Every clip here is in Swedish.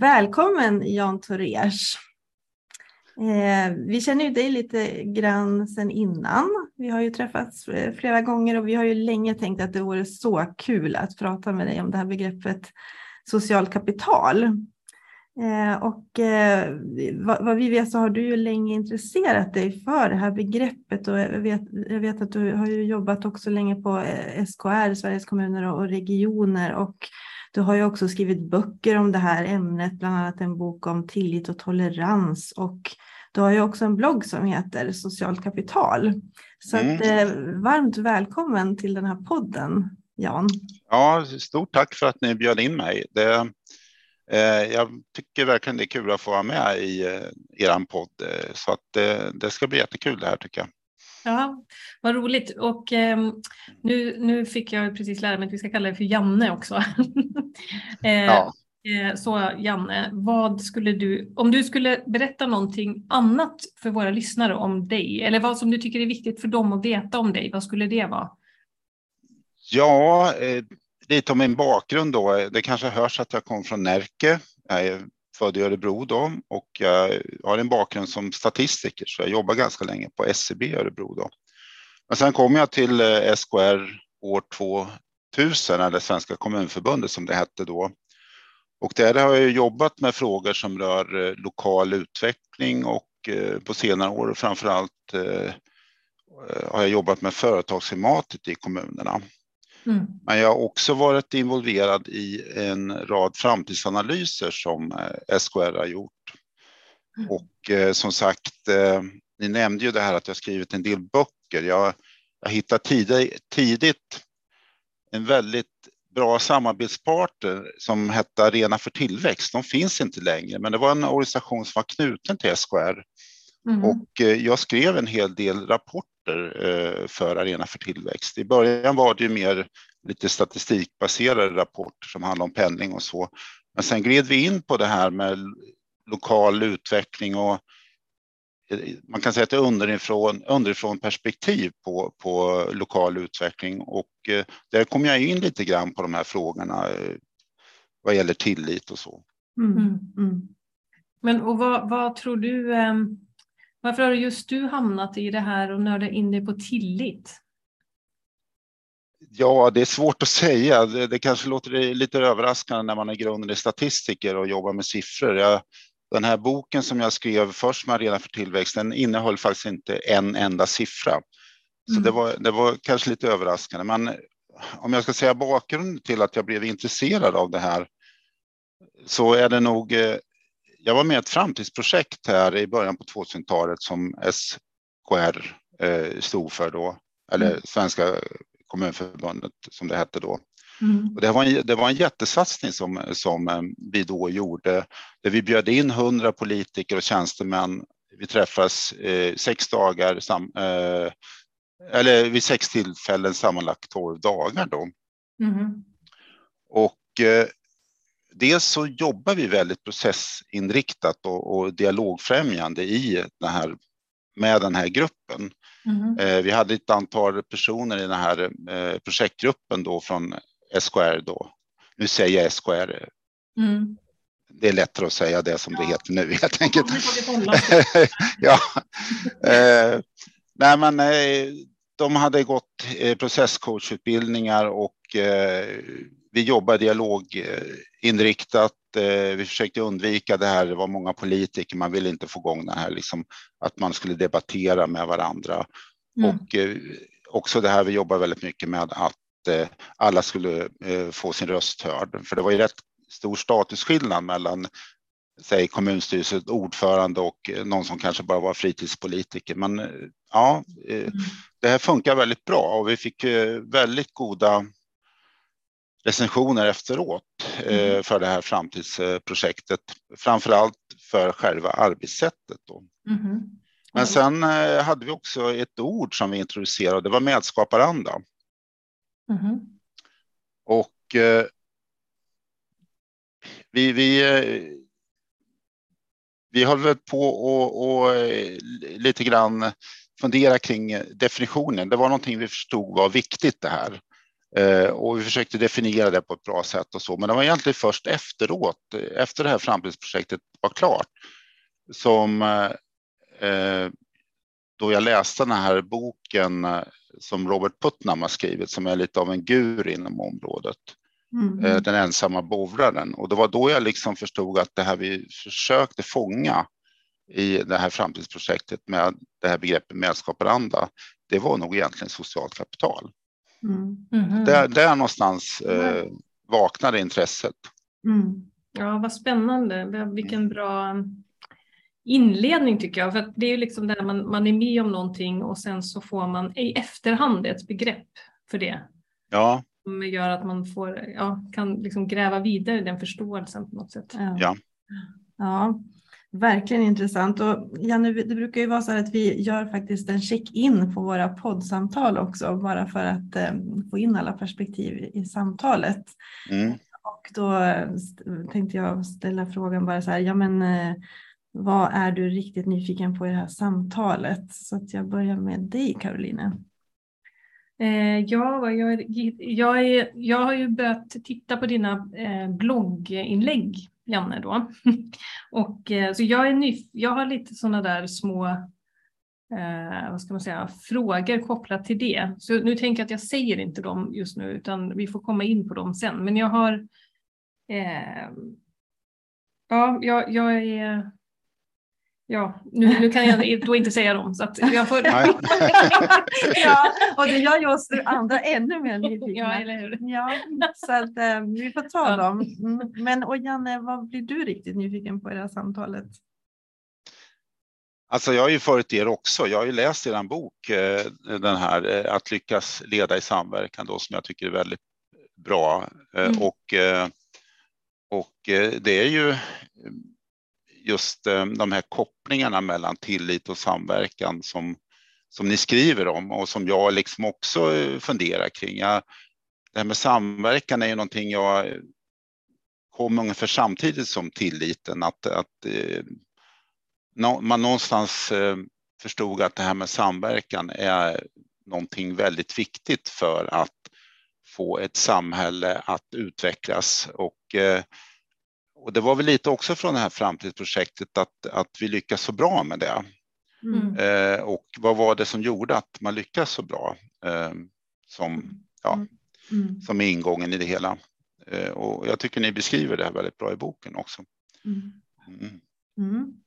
Välkommen Jan Torers. Eh, vi känner ju dig lite grann sedan innan. Vi har ju träffats eh, flera gånger och vi har ju länge tänkt att det vore så kul att prata med dig om det här begreppet socialt kapital. Eh, och eh, vad, vad, vi vet så har du ju länge intresserat dig för det här begreppet och jag vet, jag vet att du har ju jobbat också länge på eh, SKR, Sveriges kommuner och, och regioner och du har ju också skrivit böcker om det här ämnet, bland annat en bok om tillit och tolerans och du har ju också en blogg som heter Socialt kapital. Så mm. att, eh, varmt välkommen till den här podden, Jan. Ja, stort tack för att ni bjöd in mig. Det, eh, jag tycker verkligen det är kul att få vara med i eh, er podd, eh, så att det, det ska bli jättekul det här tycker jag. Ja, vad roligt. Och eh, nu, nu fick jag precis lära mig att vi ska kalla dig för Janne också. eh, ja. eh, så Janne, vad skulle du, om du skulle berätta någonting annat för våra lyssnare om dig, eller vad som du tycker är viktigt för dem att veta om dig, vad skulle det vara? Ja, eh, lite om min bakgrund då. Det kanske hörs att jag kom från Närke. Jag är född i Örebro då och jag har en bakgrund som statistiker så jag jobbar ganska länge på SCB i Örebro då. Men sen kom jag till eh, SKR år 2000 eller Svenska kommunförbundet som det hette då. Och där har jag jobbat med frågor som rör eh, lokal utveckling och eh, på senare år framför allt har jag jobbat med företagsklimatet i kommunerna. Mm. Men jag har också varit involverad i en rad framtidsanalyser som eh, SKR har gjort. Mm. Och eh, som sagt, eh, ni nämnde ju det här att jag skrivit en del böcker. Jag, jag hittade tidigt, tidigt en väldigt bra samarbetspartner som hette Arena för tillväxt. De finns inte längre, men det var en organisation som var knuten till SKR. Mm. Och jag skrev en hel del rapporter rapporter eh, för Arena för tillväxt. I början var det ju mer lite statistikbaserade rapporter som handlade om pendling och så. Men sen gled vi in på det här med lokal utveckling och eh, man kan säga att det är underifrån, underifrån perspektiv på, på lokal utveckling och eh, där kom jag in lite grann på de här frågorna vad gäller tillit och så. Mm, mm. mm. Men och vad, vad tror du ehm, varför har just du hamnat i det här och nördat in dig på tillit? Ja, det är svårt att säga. Det, det kanske låter lite överraskande när man är grunden i statistiker och jobbar med siffror. Jag, den här boken som jag skrev först med Arena för tillväxt, den innehöll faktiskt inte en enda siffra. Så mm. det, var, det var kanske lite överraskande. Men om jag ska säga bakgrunden till att jag blev intresserad av det här så är det nog eh, jag var med i ett framtidsprojekt här i början på 2000-talet som SKR eh, stod för då, eller mm. Svenska kommunförbundet som det hette då. Mm. Och det, var en, det var en jättesatsning som, som eh, vi då gjorde, där vi bjöd in hundra politiker och tjänstemän. Vi träffas eh, sex dagar, sam, eh, eller vid sex tillfällen sammanlagt tolv dagar då. Mm. Och eh, dels så jobbar vi väldigt processinriktat och, och dialogfrämjande i den här, med den här gruppen. Mm. Eh, vi hade ett antal personer i den här eh, projektgruppen då från SKR då. Nu säger jag SKR. Mm. Det är lättare att säga det som ja. det heter nu helt enkelt. ja. eh, nej, men, eh, de hade gått eh, processcoachutbildningar och eh, vi jobbar dialoginriktat. Eh, vi försökte undvika det här, det var många politiker, man ville inte få igång det här, liksom, att man skulle debattera med varandra. Mm. Och eh, också det här, vi jobbar väldigt mycket med att eh, alla skulle få sin röst hörd, för det var ju rätt stor statusskillnad mellan säg kommunstyrelsens ordförande och någon som kanske bara var fritidspolitiker. Men ja, mm. det här funkar väldigt bra och vi fick väldigt goda recensioner efteråt mm. för det här framtidsprojektet. Framför allt för själva arbetssättet. Mm. Men sen hade vi också ett ord som vi introducerade, det var medskaparanda. Mm. Och eh, vi, vi, eh, vi höll väl på och, och eh, lite grann fundera kring definitionen. Det var någonting vi förstod var viktigt det här. Eh, och vi försökte definiera det på ett bra sätt och så. Men det var egentligen först efteråt, efter det här framtidsprojektet var klart, som eh, då jag läste den här boken som Robert Putnam har skrivit, som är lite av en gur inom området. Mm. Den ensamma bovraren. Och det var då jag liksom förstod att det här vi försökte fånga i det här framtidsprojektet med det här begreppet medskaparanda, det var nog egentligen socialt kapital. Mm. Mm. Där, där någonstans eh, vaknade intresset. Mm. Ja, vad spännande. Vilken bra inledning tycker jag. För det är ju liksom där man, man är med om någonting och sen så får man i efterhand ett begrepp för det. Ja. Som gör att man får, ja, kan liksom gräva vidare den förståelsen på något sätt. Ja. ja. Verkligen intressant. Och Janne, det brukar ju vara så att vi gör faktiskt en check-in på våra poddsamtal också, bara för att eh, få in alla perspektiv i samtalet. Mm. Och då tänkte jag ställa frågan bara så här, ja men eh, vad är du riktigt nyfiken på i det här samtalet? Så att jag börjar med dig Caroline. Eh, ja, jag, jag, är, jag har ju börjat titta på dina eh, blogginlägg, Janne. Då. och, eh, så jag, är nyf jag har lite sådana där små eh, vad ska man säga, frågor kopplat till det. Så nu tänker jag att jag säger inte dem just nu, utan vi får komma in på dem sen. Men jag har... Eh, ja, jag, jag är Ja, nu, nu kan jag då inte säga dem. Så att jag får... ja, och det gör ju oss andra ännu mer nyfikna. Ja, eller hur? Ja, så att, eh, vi får ta ja. dem. Mm. Men och Janne, vad blir du riktigt nyfiken på i det här samtalet? Alltså jag har ju följt er också. Jag har ju läst er bok, eh, den här eh, Att lyckas leda i samverkan, då, som jag tycker är väldigt bra. Eh, mm. Och, och det är ju just eh, de här kopplingarna mellan tillit och samverkan som, som ni skriver om och som jag liksom också eh, funderar kring. Jag, det här med samverkan är ju någonting jag eh, kom ungefär samtidigt som tilliten, att, att man någonstans förstod att det här med samverkan är någonting väldigt viktigt för att få ett samhälle att utvecklas och och det var väl lite också från det här framtidsprojektet att, att vi lyckas så bra med det. Mm. Eh, och vad var det som gjorde att man lyckas så bra eh, som, ja, mm. mm. som ingången i det hela? Eh, och jag tycker ni beskriver det här väldigt bra i boken också. Mm. Mm. mm.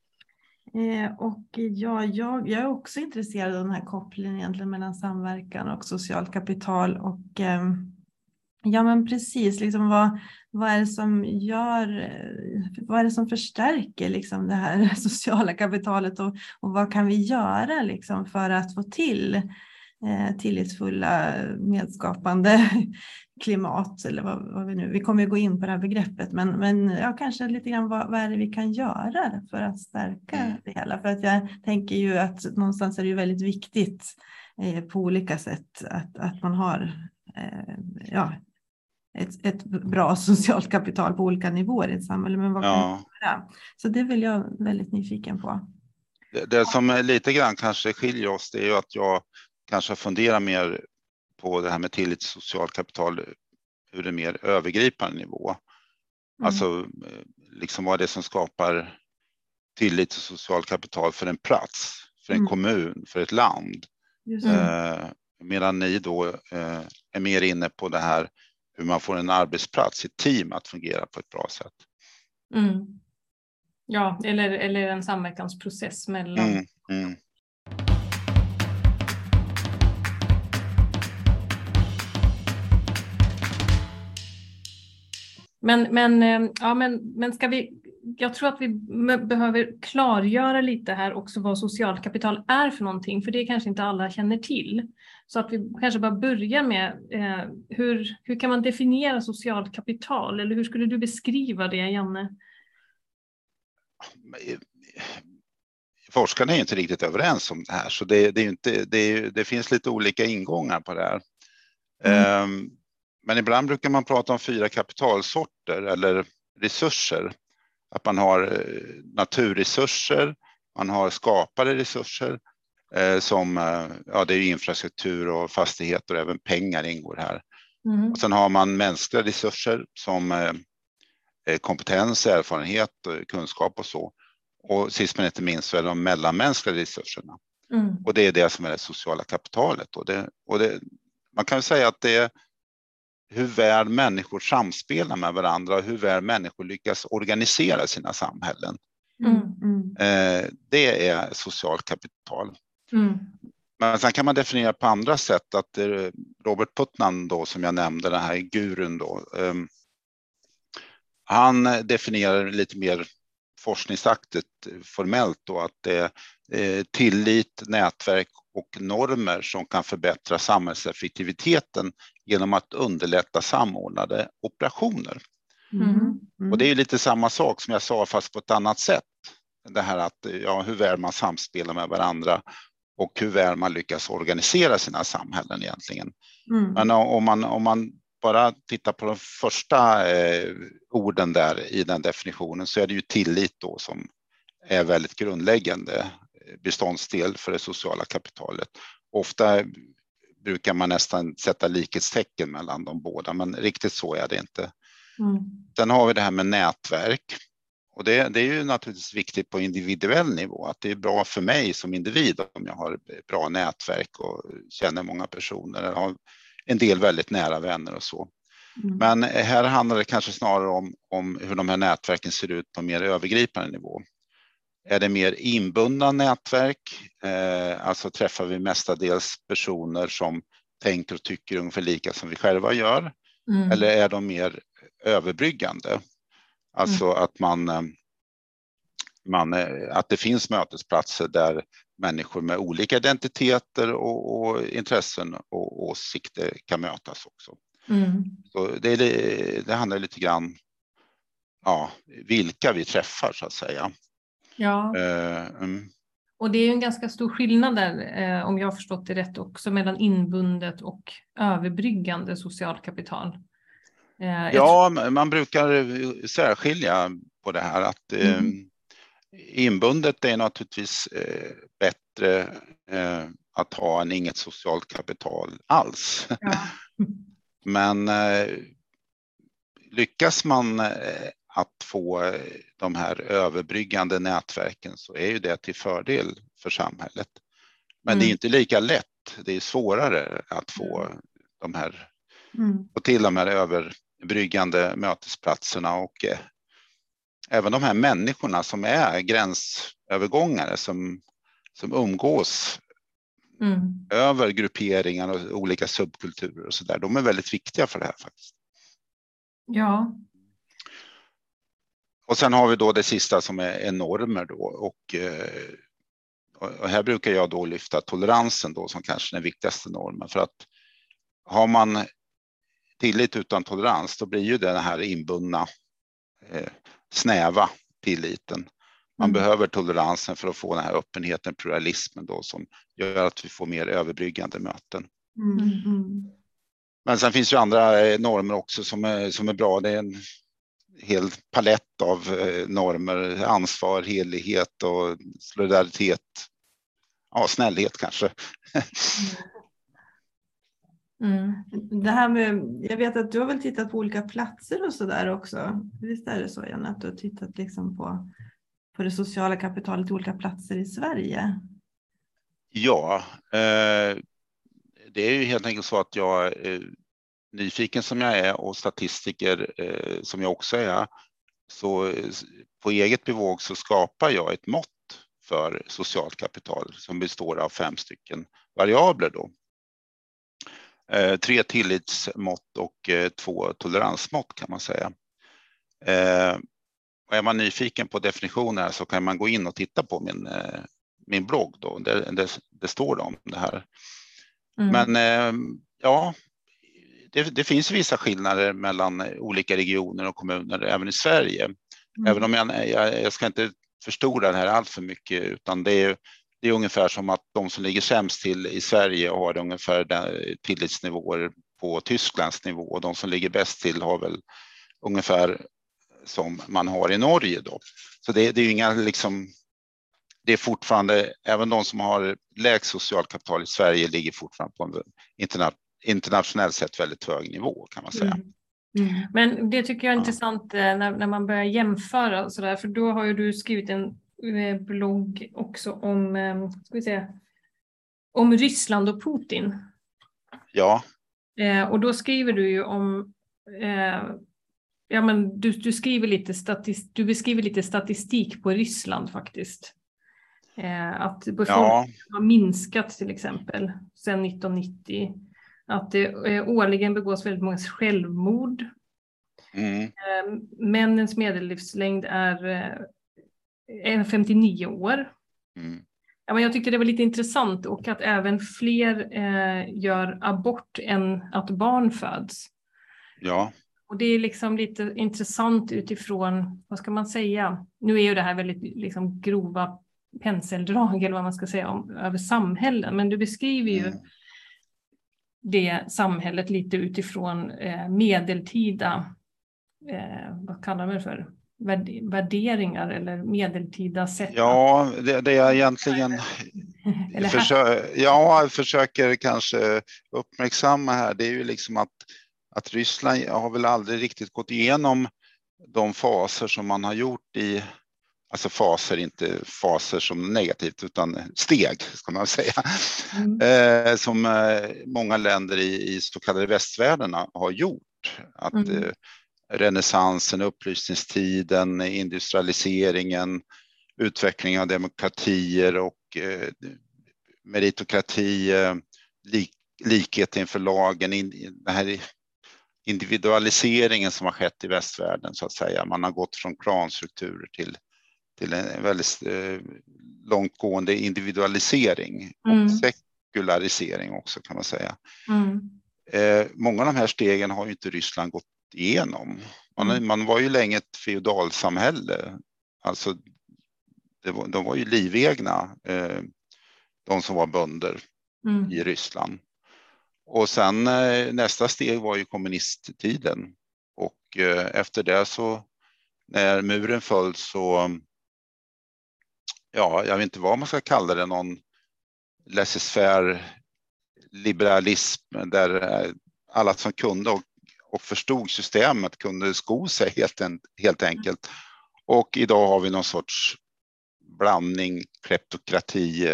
Eh, och ja, jag, jag är också intresserad av den här kopplingen egentligen mellan samverkan och socialt kapital och ehm, Ja men precis, liksom vad, vad är det som gör, vad är det som förstärker liksom det här sociala kapitalet och, och vad kan vi göra liksom för att få till eh, tillitsfulla medskapande klimat eller vad, vad, vi nu, vi kommer ju gå in på det här begreppet men, men ja, kanske lite grann vad, vad är det vi kan göra för att stärka mm. det hela? För att jag tänker ju att någonstans är det ju väldigt viktigt eh, på olika sätt att, att man har eh, ja, ett, ett bra socialt kapital på olika nivåer i ett samhälle. Men vad kan ja. göra? Så det vill jag väldigt nyfiken på. Det, det som lite grann kanske skiljer oss det är ju att jag kanske funderar mer på det här med tillit till socialt kapital ur en mer övergripande nivå. Mm. Alltså liksom vad är det som skapar tillit till socialt kapital för en plats, för en mm. kommun, för ett land. Eh, medan ni då eh, är mer inne på det här hur man får en arbetsplats, ett team att fungera på ett bra sätt. Mm. Ja, eller, eller en samverkansprocess mellan mm, mm. Men, men, eh, ja, men, men ska vi jag tror att vi behöver klargöra lite här också vad socialt kapital är för någonting, för det kanske inte alla känner till. Så att vi kanske bara börjar med eh, hur, hur kan man definiera socialt kapital? Eller hur skulle du beskriva det, Janne? Forskarna är inte riktigt överens om det här, så det, det, är inte, det, det finns lite olika ingångar på det här. Mm. Um, men ibland brukar man prata om fyra kapitalsorter eller resurser. Att man har eh, naturresurser, man har skapade resurser eh, som eh, ja, det är infrastruktur och fastigheter och även pengar ingår här. Mm. Och sen har man mänskliga resurser som kompetens, erfarenhet, kunskap och så. Och sist men inte minst så är de mellanmänskliga resurserna. Mm. Och det är det som är det sociala kapitalet. Och det, och det, man kan säga att det är hur väl människor samspelar med varandra och hur väl människor lyckas organisera sina samhällen. Mm, mm. Eh, det är socialt kapital. Mm. Men sen kan man definiera på andra sätt att Robert Putnam då som jag nämnde, den här gurun då, ehm, han definierar lite mer forskningsaktigt formellt då att det är tillit, nätverk och normer som kan förbättra samhällseffektiviteten genom att underlätta samordnade operationer. Mm. Mm. Och det är lite samma sak som jag sa fast på ett annat sätt. Det här att ja, hur väl man samspelar med varandra och hur väl man lyckas organisera sina samhällen egentligen. Mm. Men om man, om man bara tittar på de första eh, orden där i den definitionen så är det ju tillit då som är väldigt grundläggande beståndsdel för det sociala kapitalet. Ofta brukar man nästan sätta likhetstecken mellan de båda, men riktigt så är det inte. Mm. Sen har vi det här med nätverk. Och det, det, är ju naturligtvis viktigt på individuell nivå, att det är bra för mig som individ om jag har bra nätverk och känner många personer, eller har en del väldigt nära vänner och så. Mm. Men här handlar det kanske snarare om, om hur de här nätverken ser ut på mer övergripande nivå. Är det mer inbundna nätverk, eh, alltså träffar vi mestadels personer som tänker och tycker ungefär lika som vi själva gör? Mm. Eller är de mer överbryggande? Alltså mm. att man, eh, man, eh, att det finns mötesplatser där människor med olika identiteter och, och intressen och åsikter kan mötas också. Mm. Så det, det, det handlar lite grann ja, vilka vi träffar så att säga. Ja. Uh, um. Och det är en ganska stor skillnad där, eh, om jag har förstått det rätt också, mellan inbundet och överbryggande socialt kapital. Eh, ja, tror... man brukar särskilja på det här att eh, mm. inbundet är naturligtvis eh, bättre eh, att ha än inget socialt kapital alls. Ja. Men eh, lyckas man att få eh, de här överbryggande nätverken så är ju det till fördel för samhället. Men mm. det är mm. inte lika lätt. Det är svårare att få mm. de här mm. och till de här överbryggande mötesplatserna och eh, även de här människorna som är gränsövergångare som, som umgås mm. över grupperingar och olika subkulturer och så där. De är väldigt viktiga för det här faktiskt. Ja, och sen har vi då det sista som är normer då och, eh, och här brukar jag då lyfta toleransen då som kanske den viktigaste normen för att har man tillit utan tolerans då blir ju den här inbundna eh, snäva tilliten. Man mm. behöver toleransen för att få den här öppenheten, pluralismen då som gör att vi får mer överbryggande möten. Mm. mm. Men sen finns ju andra eh, normer också som är, som är bra. Det är en hel palett av eh, normer, ansvar, helighet och solidaritet. Ja, snällhet kanske. Mm. Det här med, jag vet att du har väl tittat på olika platser och så där också. Visst är det så Janne, att du har tittat liksom på, på det sociala kapitalet i olika platser i Sverige? Ja, eh, det är ju helt enkelt så att jag eh, nyfiken som jag är och statistiker eh, som jag också är, så på eget bevåg så skapar jag ett mått för socialt kapital som består av fem stycken variabler. Då. Eh, tre tillitsmått och eh, två toleransmått kan man säga. Eh, och är man nyfiken på definitioner så kan man gå in och titta på min, eh, min blogg. Då. Det, det, det står om det här. Mm. Men eh, ja, det, det, finns vissa skillnader mellan olika regioner och kommuner även i Sverige. Mm. Även om jag, jag, jag, ska inte förstora det här allt för mycket, utan det är, det är ungefär som att de som ligger sämst till i Sverige har ungefär tillitsnivåer på Tysklands nivå och de som ligger bäst till har väl ungefär som man har i Norge. Då. Så det, det är inga liksom, det är fortfarande, även de som har lägst socialkapital i Sverige ligger fortfarande på en interna, internationellt sett väldigt hög nivå kan man säga. Mm. Mm. Men det tycker jag är intressant eh, när, när man börjar jämföra och så där, för då har ju du skrivit en eh, blogg också om, eh, ska vi se, om Ryssland och Putin. Ja. och då skriver du ju om Ja, men du, du, skriver lite statist, du beskriver lite statistik på Ryssland faktiskt. Eh, att befolkningen ja. har minskat till exempel sedan 1990. Att det eh, årligen begås väldigt många självmord. Mm. Eh, männens medellivslängd är, är 59 år. Mm. Ja, men jag tyckte det var lite intressant och att även fler eh, gör abort än att barn föds. Ja. Och det är liksom lite intressant utifrån, vad ska man säga, nu är ju det här väldigt liksom grova penseldrag eller vad man ska säga om, över samhällen, men du beskriver ju mm. Det samhället lite utifrån eh, medeltida, eh, vad kallar man det för, värderingar eller medeltida sätt? Ja, det, det jag egentligen försö ja, försöker kanske uppmärksamma här, det är ju liksom att att Ryssland har väl aldrig riktigt gått igenom de faser som man har gjort i, alltså faser, inte faser som negativt, utan steg ska man säga, mm. eh, som eh, många länder i, i så kallade västvärlden har gjort. Att mm. eh, renässansen, upplysningstiden, industrialiseringen, utveckling av demokratier och eh, meritokrati, eh, lik, likhet inför lagen, in, det här individualiseringen som har skett i västvärlden så att säga. Man har gått från klanstrukturer till, till en väldigt eh, långtgående individualisering mm. och sekularisering också kan man säga. Mm. Eh, många av de här stegen har ju inte Ryssland gått igenom. Man, mm. man var ju länge ett feodalsamhälle. Alltså, var, de var ju livegna, eh, de som var bönder mm. i Ryssland. Och sen nästa steg var ju kommunisttiden och efter det så när muren föll så, ja, jag vet inte vad man ska kalla det, någon laissez-faire liberalism där eh, alla som kunde och, och förstod systemet kunde sko sig helt, en, helt enkelt. Och idag har vi någon sorts blandning kleptokrati,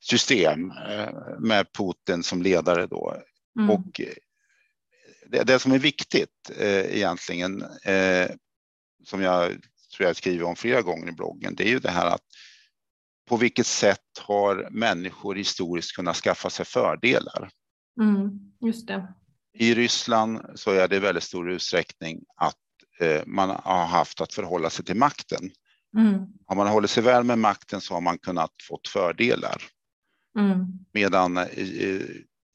system eh, med Putin som ledare då. Mm. Och eh, det, det, som är viktigt eh, egentligen, eh, som jag tror jag skriver om flera gånger i bloggen, det är ju det här att på vilket sätt har människor historiskt kunnat skaffa sig fördelar? Mm, just det. I Ryssland så är det i väldigt stor utsträckning att eh, man har haft att förhålla sig till makten. Mm. Har man hållit sig väl med makten så har man kunnat fått fördelar. Mm. Medan eh,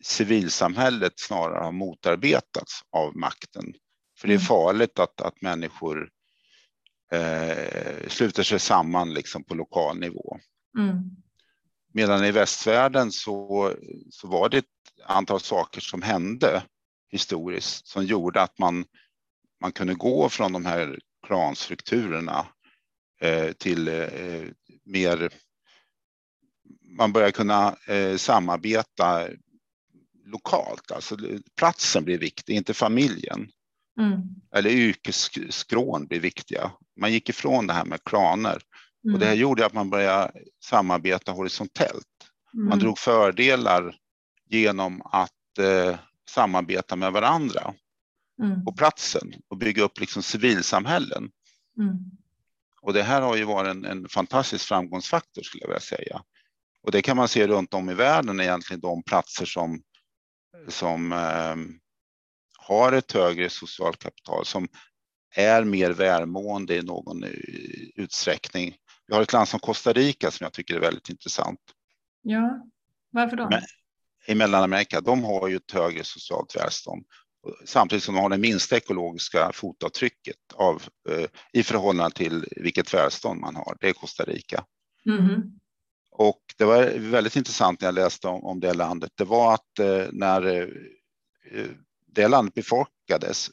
civilsamhället snarare har motarbetats av makten. För det är mm. farligt att, att människor eh, sluter sig samman liksom på lokal nivå. Mm. Medan i västvärlden så, så var det ett antal saker som hände historiskt som gjorde att man, man kunde gå från de här klanstrukturerna eh, till eh, mer man börjar kunna eh, samarbeta lokalt. Alltså platsen blir viktig, inte familjen. Mm. Eller yrkesskrån blir viktiga. Man gick ifrån det här med klaner. Mm. Och det här mm. gjorde att man började samarbeta horisontellt. Mm. Man drog fördelar genom att eh, samarbeta med varandra mm. på platsen och bygga upp liksom civilsamhällen. Mm. Och det här har ju varit en, en fantastisk framgångsfaktor skulle jag vilja säga. Och det kan man se runt om i världen egentligen, de platser som, som eh, har ett högre socialt kapital, som är mer välmående i någon utsträckning. Vi har ett land som Costa Rica som jag tycker är väldigt intressant. Ja, varför då? Men, I Mellanamerika, de har ju ett högre socialt välstånd samtidigt som de har det minsta ekologiska fotavtrycket av, eh, i förhållande till vilket välstånd man har. Det är Costa Rica. Mm. Och det var väldigt intressant när jag läste om, om det landet. Det var att eh, när eh, det landet befolkades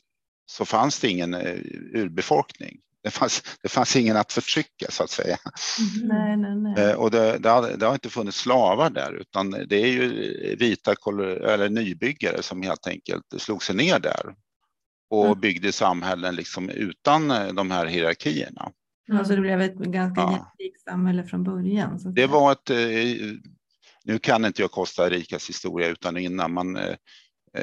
så fanns det ingen eh, urbefolkning. Det fanns, det fanns ingen att förtrycka så att säga. Mm. Nej, nej, nej. Eh, och det, det, har, det, har, inte funnits slavar där utan det är ju vita eller nybyggare som helt enkelt slog sig ner där och mm. byggde samhällen liksom utan eh, de här hierarkierna. Mm. Alltså det blev ett ganska ja. jämlikt samhälle från början? Så det var ett, nu kan inte jag Costa Ricas historia utan innan, men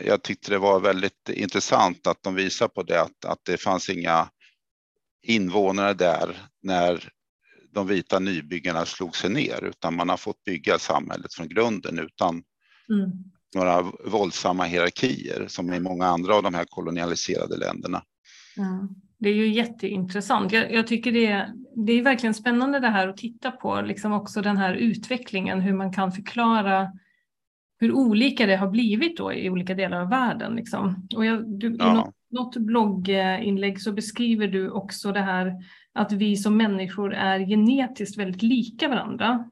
jag tyckte det var väldigt intressant att de visar på det, att, att det fanns inga invånare där när de vita nybyggarna slog sig ner, utan man har fått bygga samhället från grunden utan mm. några våldsamma hierarkier som i många andra av de här kolonialiserade länderna. Ja. Det är ju jätteintressant. Jag, jag tycker det är, det är verkligen spännande det här att titta på, liksom också den här utvecklingen, hur man kan förklara hur olika det har blivit då i olika delar av världen. Liksom. Och jag, du, ja. I något, något blogginlägg så beskriver du också det här att vi som människor är genetiskt väldigt lika varandra.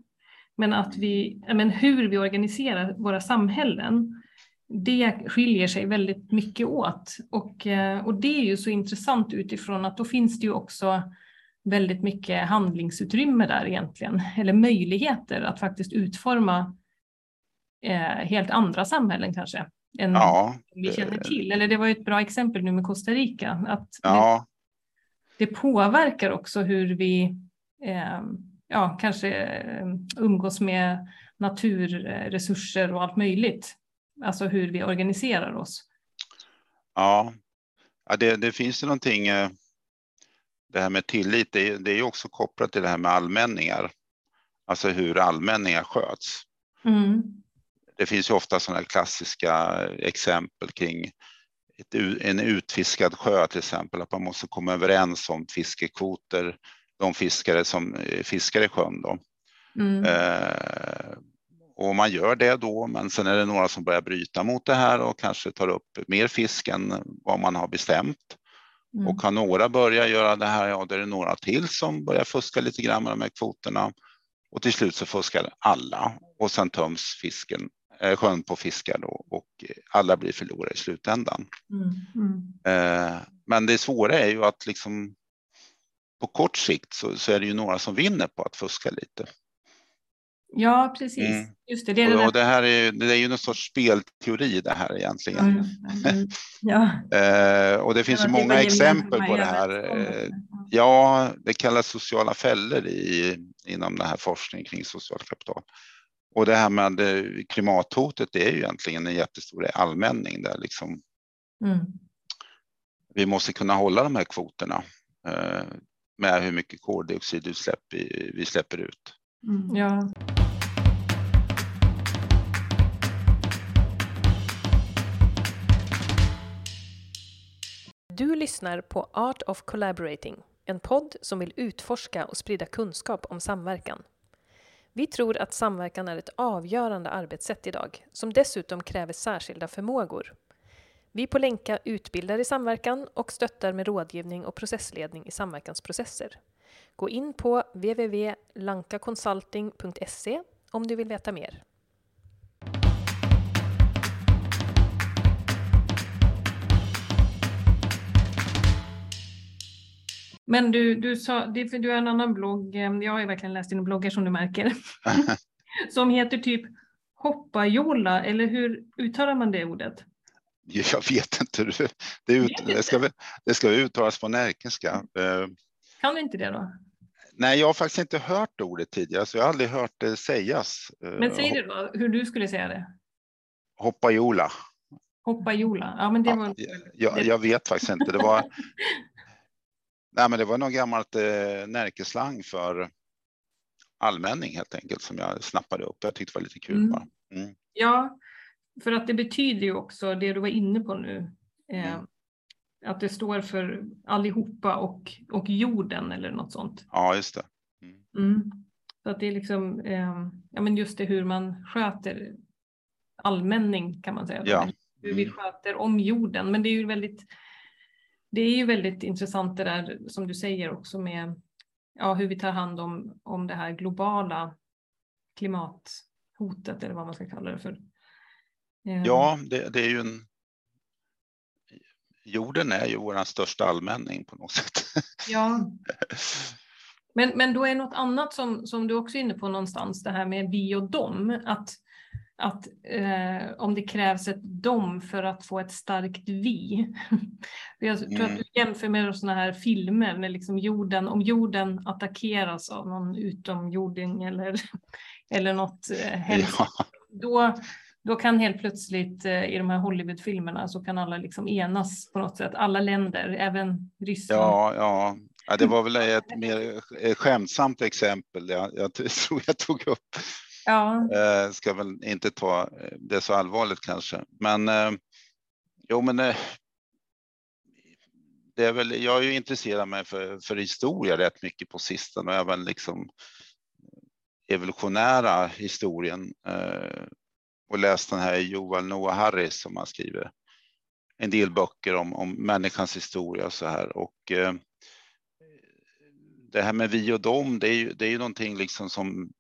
Men att vi, men hur vi organiserar våra samhällen, det skiljer sig väldigt mycket åt. Och, eh, och det är ju så intressant utifrån att då finns det ju också väldigt mycket handlingsutrymme där egentligen, eller möjligheter att faktiskt utforma eh, helt andra samhällen kanske än ja, vi känner till. Eller det var ju ett bra exempel nu med Costa Rica. Att ja. det, det påverkar också hur vi eh, ja, kanske eh, umgås med naturresurser och allt möjligt. Alltså hur vi organiserar oss. Ja, ja det, det finns ju någonting. Eh, det här med tillit, det, det är ju också kopplat till det här med allmänningar. Alltså hur allmänningar sköts. Mm det finns ju ofta sådana klassiska exempel kring ett, en utfiskad sjö till exempel, att man måste komma överens om fiskekvoter, de fiskare som eh, fiskar i sjön. Då. Mm. Eh, och man gör det då, men sen är det några som börjar bryta mot det här och kanske tar upp mer fisk än vad man har bestämt. Mm. Och kan några börja göra det här, ja, då är det några till som börjar fuska lite grann med de här kvoterna. Och till slut så fuskar alla och sen töms fisken sjön på fiskar då, och alla blir förlorare i slutändan. Mm, mm. Eh, men det svåra är ju att liksom på kort sikt så, så, är det ju några som vinner på att fuska lite. Ja, precis. Mm. Just det, det, är och, det, här är, det är ju någon sorts spelteori det här egentligen. Ja. eh, och det finns ja, ju många exempel på det här. Eh, ja, det kallas sociala fällor i, inom den här forskningen kring socialt kapital. Och det här med eh, klimathotet det är ju egentligen en jättestor allmänning där liksom mm. vi måste kunna hålla de här kvoterna eh, med hur mycket koldioxidutsläpp vi, vi släpper ut. Mm. Ja. Du lyssnar på Art of Collaborating, en podd som vill utforska och sprida kunskap om samverkan. Vi tror att samverkan är ett avgörande arbetssätt idag, som dessutom kräver särskilda förmågor. Vi på Länka utbildar i samverkan och stöttar med rådgivning och processledning i samverkansprocesser. Gå in på www.lankaconsulting.se om du vill veta mer. Men du, du sa, du har en annan blogg, eh, jag har ju verkligen läst dina bloggar som du märker, som heter typ Hoppajolla, eller hur uttalar man det ordet? Jag vet inte, det, ut, det, ska, det ska uttalas på närkenska. Eh, kan du inte det då? Nej, jag har faktiskt inte hört ordet tidigare, så jag har aldrig hört det sägas. Eh, Men säg det då, hur du skulle säga det. Hoppajola. Hoppajola, ja men det var... Ja, jag, jag vet faktiskt inte, det var, Nej, men det var något gammalt eh, närkeslang för allmänning helt enkelt som jag snappade upp. Jag tyckte det var lite kul mm. bara. Mm. Ja, för att det betyder ju också det du var inne på nu. Eh, mm. att det står för allihopa och, och jorden eller något sånt. Ja, just det. Mm. Mm. Så att det är liksom, eh, ja men just det hur man sköter allmänning kan man säga. Ja. Hur vi mm. sköter om jorden. Men det är ju väldigt, det är ju väldigt intressant det där som du säger också med ja, hur vi tar hand om, om det här globala klimathotet eller vad man ska kalla det för. Eh. Ja, det, det är ju en jorden är ju vår största allmänning på något sätt. Ja. Men, men då är något annat som, som du också är inne på någonstans, det här med vi och dem. Att, att eh, om det krävs ett dom för att få ett starkt vi. Jag tror mm. att du jämför med sådana här filmer med liksom jorden, om jorden attackeras av någon utomjording eller, eller något eh, hemskt. Ja. Då, då kan helt plötsligt eh, i de här Hollywoodfilmerna så kan alla liksom enas på något sätt, alla länder, även Ryssland. Ja, ja. ja det var väl ett mer skämtsamt exempel jag, jag tror jag tog upp. Ja. Eh, ska väl inte ta eh, det så allvarligt kanske, men eh, jo, men eh, det är väl, jag är ju intresserad mig för, för historia rätt mycket på sistone och även liksom eh, evolutionära historien. Eh, och läst den här Joel Noah Harris som har skrivit en del böcker om, om människans historia och så här. Och eh, det här med vi och dem, det är ju, det är ju någonting liksom som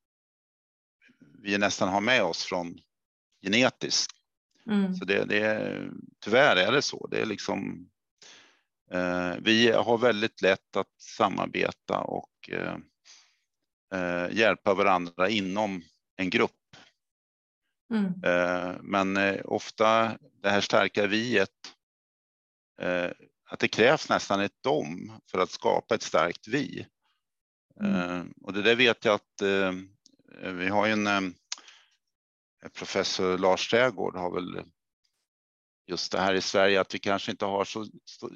vi nästan har med oss från genetiskt. Mm. Så det, det, tyvärr är det så. Det är liksom, eh, vi har väldigt lätt att samarbeta och eh, eh hjälpa varandra inom en grupp Mm. Eh, men eh, ofta det här starka viet, att det krävs nästan ett dom för att skapa ett starkt vi. Mm. Och det där vet jag att vi har ju en professor Lars Trägård har väl just det här i Sverige att vi kanske inte har så,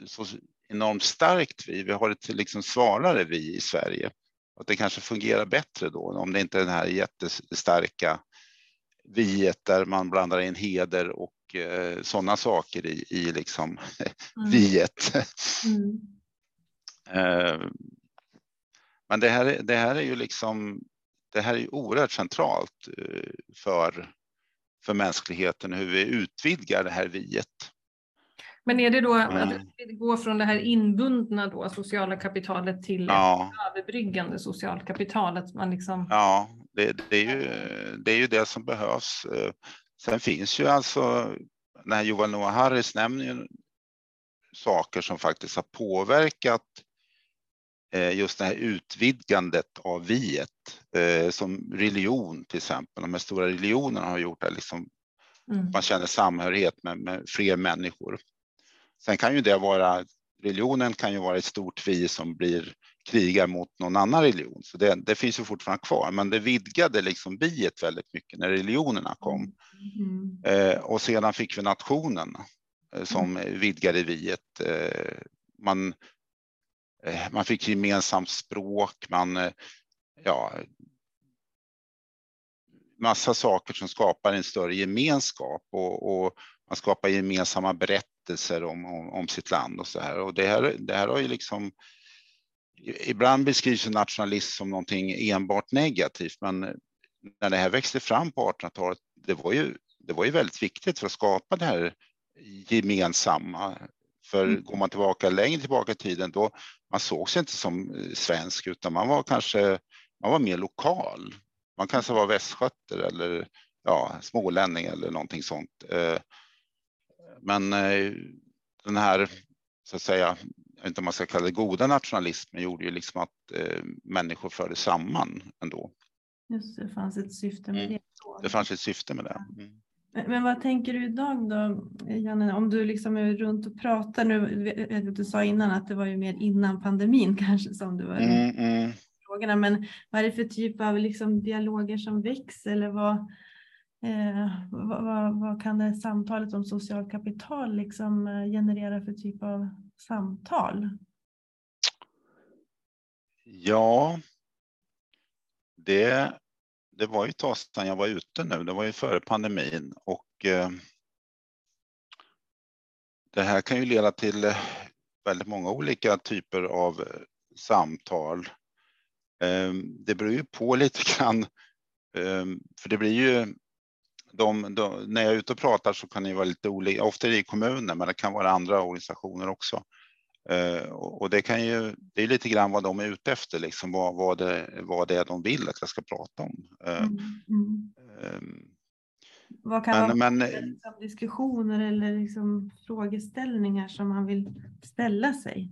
så enormt starkt vi. Vi har ett liksom svalare vi i Sverige. Att det kanske fungerar bättre då om det inte är den här jättestarka viet där man blandar in heder och eh, sådana saker i, i liksom mm. viet. Mm. eh, men det här, det här är ju liksom, det här är oerhört centralt eh, för, för mänskligheten, hur vi utvidgar det här viet. Men är det då att det går från det här inbundna då, sociala kapitalet till ja. överbryggande socialt kapital? Att man liksom... Ja, det, det, är ju, det är ju det som behövs. Eh, sen finns ju alltså, den här Johan Noah Harris nämner ju saker som faktiskt har påverkat just det här utvidgandet av viet, eh, som religion till exempel. De här stora religionerna har gjort det liksom, mm. man känner samhörighet med, med fler människor. Sen kan ju det vara, religionen kan ju vara ett stort vi som blir krigar mot någon annan religion. Så det, det finns ju fortfarande kvar, men det vidgade liksom biet väldigt mycket när religionerna kom. Mm. Eh, och sedan fick vi nationen eh, som mm. vidgade viet. Eh, man, eh, man fick gemensamt språk, man, eh, ja, massa saker som skapar en större gemenskap och, och man skapar gemensamma berättelser om, om, om, sitt land och så här. Och det här, det här har ju liksom ibland beskrivs nationalism som någonting enbart negativt, men när det här växte fram på 1800-talet, det var ju, det var ju väldigt viktigt för att skapa det här gemensamma. För mm. går man tillbaka längre tillbaka i tiden, då man såg sig inte som svensk, utan man var kanske man var mer lokal. Man kanske var västgöter eller ja, smålänning eller någonting sånt. Eh, men eh, den här, så att säga, vet inte om man ska kalla det goda nationalismen, gjorde ju liksom att eh, människor förde samman ändå. Just det, fanns ett syfte med mm. det. Det fanns ett syfte med det. Mm. Men, vad tänker du idag då, Janne, om du liksom är runt och pratar nu, du sa innan att det var ju mer innan pandemin kanske som du var mm, mm. frågorna, men vad är det för typ av liksom dialoger som väcks eller vad, eh, vad, vad, vad, kan det samtalet om socialt kapital liksom eh, generera för typ av samtal? Ja, det, det var ju ett tag sedan jag var ute nu. Det var ju före pandemin och eh, det här kan ju leda till eh, väldigt många olika typer av eh, samtal. Eh, det beror ju på lite grann, eh, för det blir ju de, de, när jag är ute och pratar så kan det vara lite olika, ofta är det i kommunen, men det kan vara andra organisationer också. Uh, och det kan ju, det är lite grann vad de är ute efter, liksom vad, vad, det, vad det är de vill att jag ska prata om. Uh, mm. Um, vad kan men, vara men, liksom diskussioner eller liksom frågeställningar som man vill ställa sig?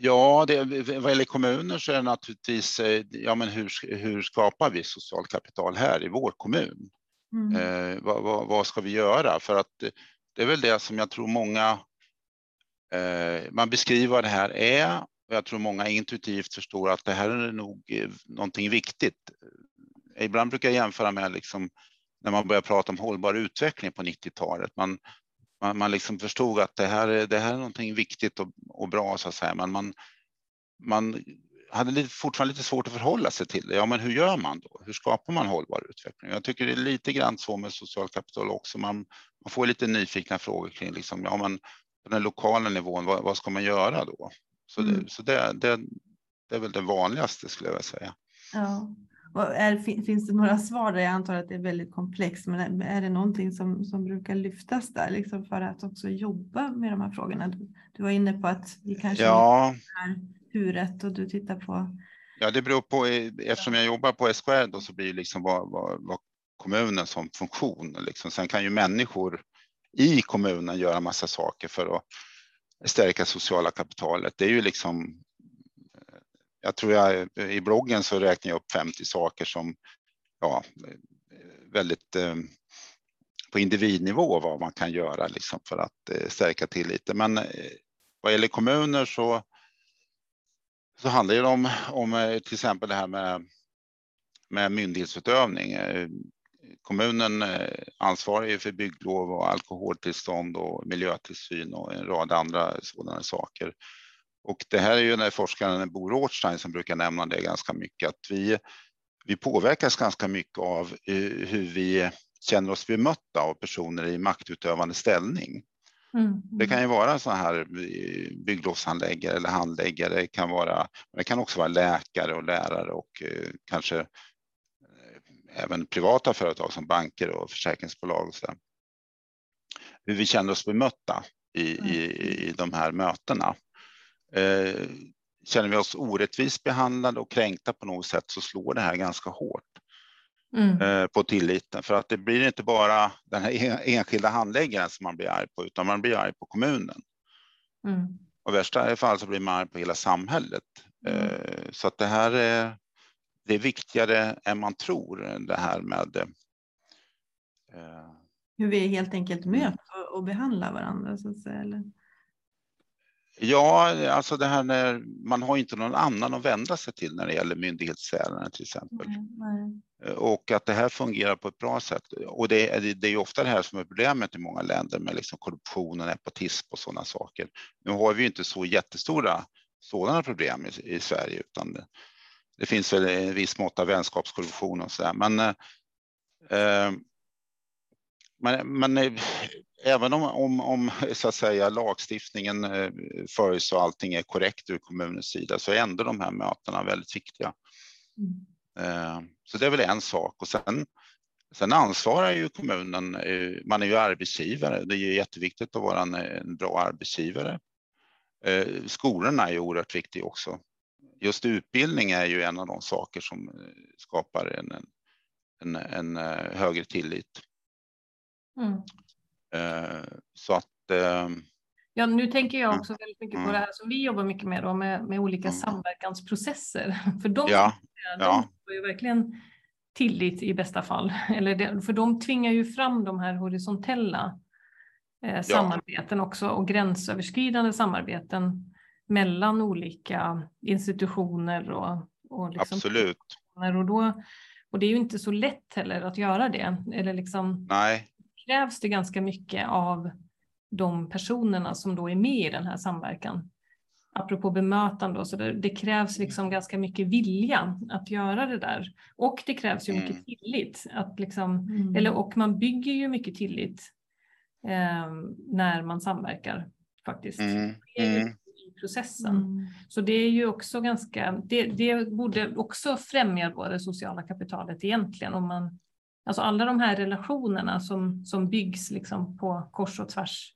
Ja, det, vad gäller kommuner så är det naturligtvis, eh, ja men hur, hur skapar vi socialt kapital här i vår kommun? Mm. Eh, vad, vad, vad, ska vi göra? För att det är väl det som jag tror många, eh, Eh, man beskriver vad det här är och jag tror många intuitivt förstår att det här är nog eh, någonting viktigt. Eh, ibland brukar jag jämföra med liksom, när man började prata om hållbar utveckling på 90-talet. Man, man, man liksom förstod att det här, är, det här är någonting viktigt och, och bra så att säga, men man, man hade lite, fortfarande lite svårt att förhålla sig till det. Ja, men hur gör man då? Hur skapar man hållbar utveckling? Jag tycker det är lite grann så med socialt kapital också. Man, man får lite nyfikna frågor kring liksom, ja, men på den lokala nivån, vad, vad ska man göra då? Så, mm. det, så det, det, det är väl det vanligaste skulle jag vilja säga. Ja. Är, finns det några svar där? Jag antar att det är väldigt komplext, men är det någonting som, som brukar lyftas där liksom för att också jobba med de här frågorna? Du, du var inne på att vi kanske ja. är huret och du tittar på. Ja, det beror på. Eftersom jag jobbar på SKR då så blir det liksom vad, vad, vad kommunen som funktion. Liksom. Sen kan ju människor i kommunen göra massa saker för att stärka sociala kapitalet. Det är ju liksom jag tror jag i bloggen så räknar jag upp 50 saker som ja, väldigt eh, på individnivå vad man kan göra liksom för att eh, stärka tilliten. Men eh, vad gäller kommuner så, så handlar det om, om eh, till exempel det här med, med myndighetsutövning. Eh, Kommunen ansvarar ju för bygglov och alkoholtillstånd och miljötillsyn och en rad andra sådana saker. Och det här är ju när forskaren Bo Rothstein som brukar nämna det ganska mycket, att vi, vi påverkas ganska mycket av eh, hur vi känner oss bemötta av personer i maktutövande ställning. Mm. Det kan ju vara så här eh, bygglovshandläggare eller handläggare, det kan, vara, det kan också vara läkare och lärare och eh, kanske även privata företag som banker och försäkringsbolag. Och så Hur vi känner oss bemötta i, mm. i, i de här mötena. Eh, känner vi oss orättvist behandlade och kränkta på något sätt så slår det här ganska hårt mm. eh, på tilliten. För att det blir inte bara den här enskilda handläggaren som man blir arg på, utan man blir arg på kommunen. Mm. Och i värsta fall så blir man arg på hela samhället. Mm. Eh, så att det här är, det är viktigare än man tror, det här med eh, hur vi helt enkelt mm. möter och behandlar varandra. Så att säga, eller? Ja, alltså det här när man har inte någon annan att vända sig till när det gäller myndighetsärenden till exempel. Mm, mm. Och att det här fungerar på ett bra sätt. Och det är, det är ju ofta det här som är problemet i många länder med liksom korruption och nepotism och sådana saker. Nu har vi ju inte så jättestora sådana problem i, i Sverige, utan det, finns väl en viss mått av vänskapskorruption och så där. Men, eh, men, men även om, om, om så att säga, lagstiftningen eh, följs och allting är korrekt ur kommunens sida så är ändå de här mötena väldigt viktiga. Mm. Eh, så det är väl en sak. Och sen, sen ansvarar ju kommunen, eh, man är ju arbetsgivare. Det är ju jätteviktigt att vara en, en bra arbetsgivare. Skolorna är ju oerhört viktiga också. Just utbildning är ju en av de saker som skapar en, en, en högre tillit. Mm. Eh, så att ehm, Ja, nu tänker jag också väldigt mycket på det här som vi jobbar mycket med, då, med, med olika mm. samverkansprocesser. För de, ja, de ja. har ju verkligen tillit i bästa fall. Eller det, för de tvingar ju fram de här horisontella eh, samarbeten ja. också och gränsöverskridande samarbeten mellan olika institutioner och, och liksom Absolut. Och, då, och det är ju inte så lätt heller att göra det. Eller liksom, Nej krävs det ganska mycket av de personerna som då är med i den här samverkan. Apropå bemötande, så det, det, krävs liksom ganska mycket vilja att göra det där. Och det krävs ju mycket mm. tillit. Att liksom, mm. eller, och man bygger ju mycket tillit eh, när man samverkar. faktiskt. Mm, Det är mm. Processen. Mm. Så det är ju också ganska, det, det borde också främja då det sociala kapitalet egentligen. Om man, alltså alla de här relationerna som, som byggs liksom på kors och tvärs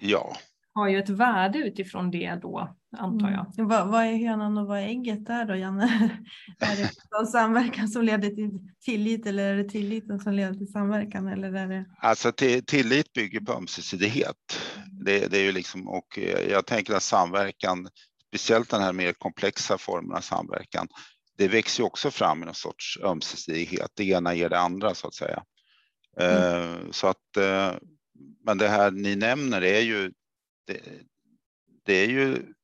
Ja, har ju ett värde utifrån det då, antar jag. Mm. Vad, vad är hönan och vad är ägget där då, Janne? är det någon samverkan som leder till tillit eller är det tilliten som leder till samverkan? Eller är det... alltså till, tillit bygger på ömsesidighet. Det, det är ju liksom, och eh, jag tänker att samverkan, speciellt den här mer komplexa formen av samverkan, det växer ju också fram i någon sorts ömsesidighet. Det ena ger det andra så att säga. Eh, så att, eh, men det här ni nämner är ju, det, det är ju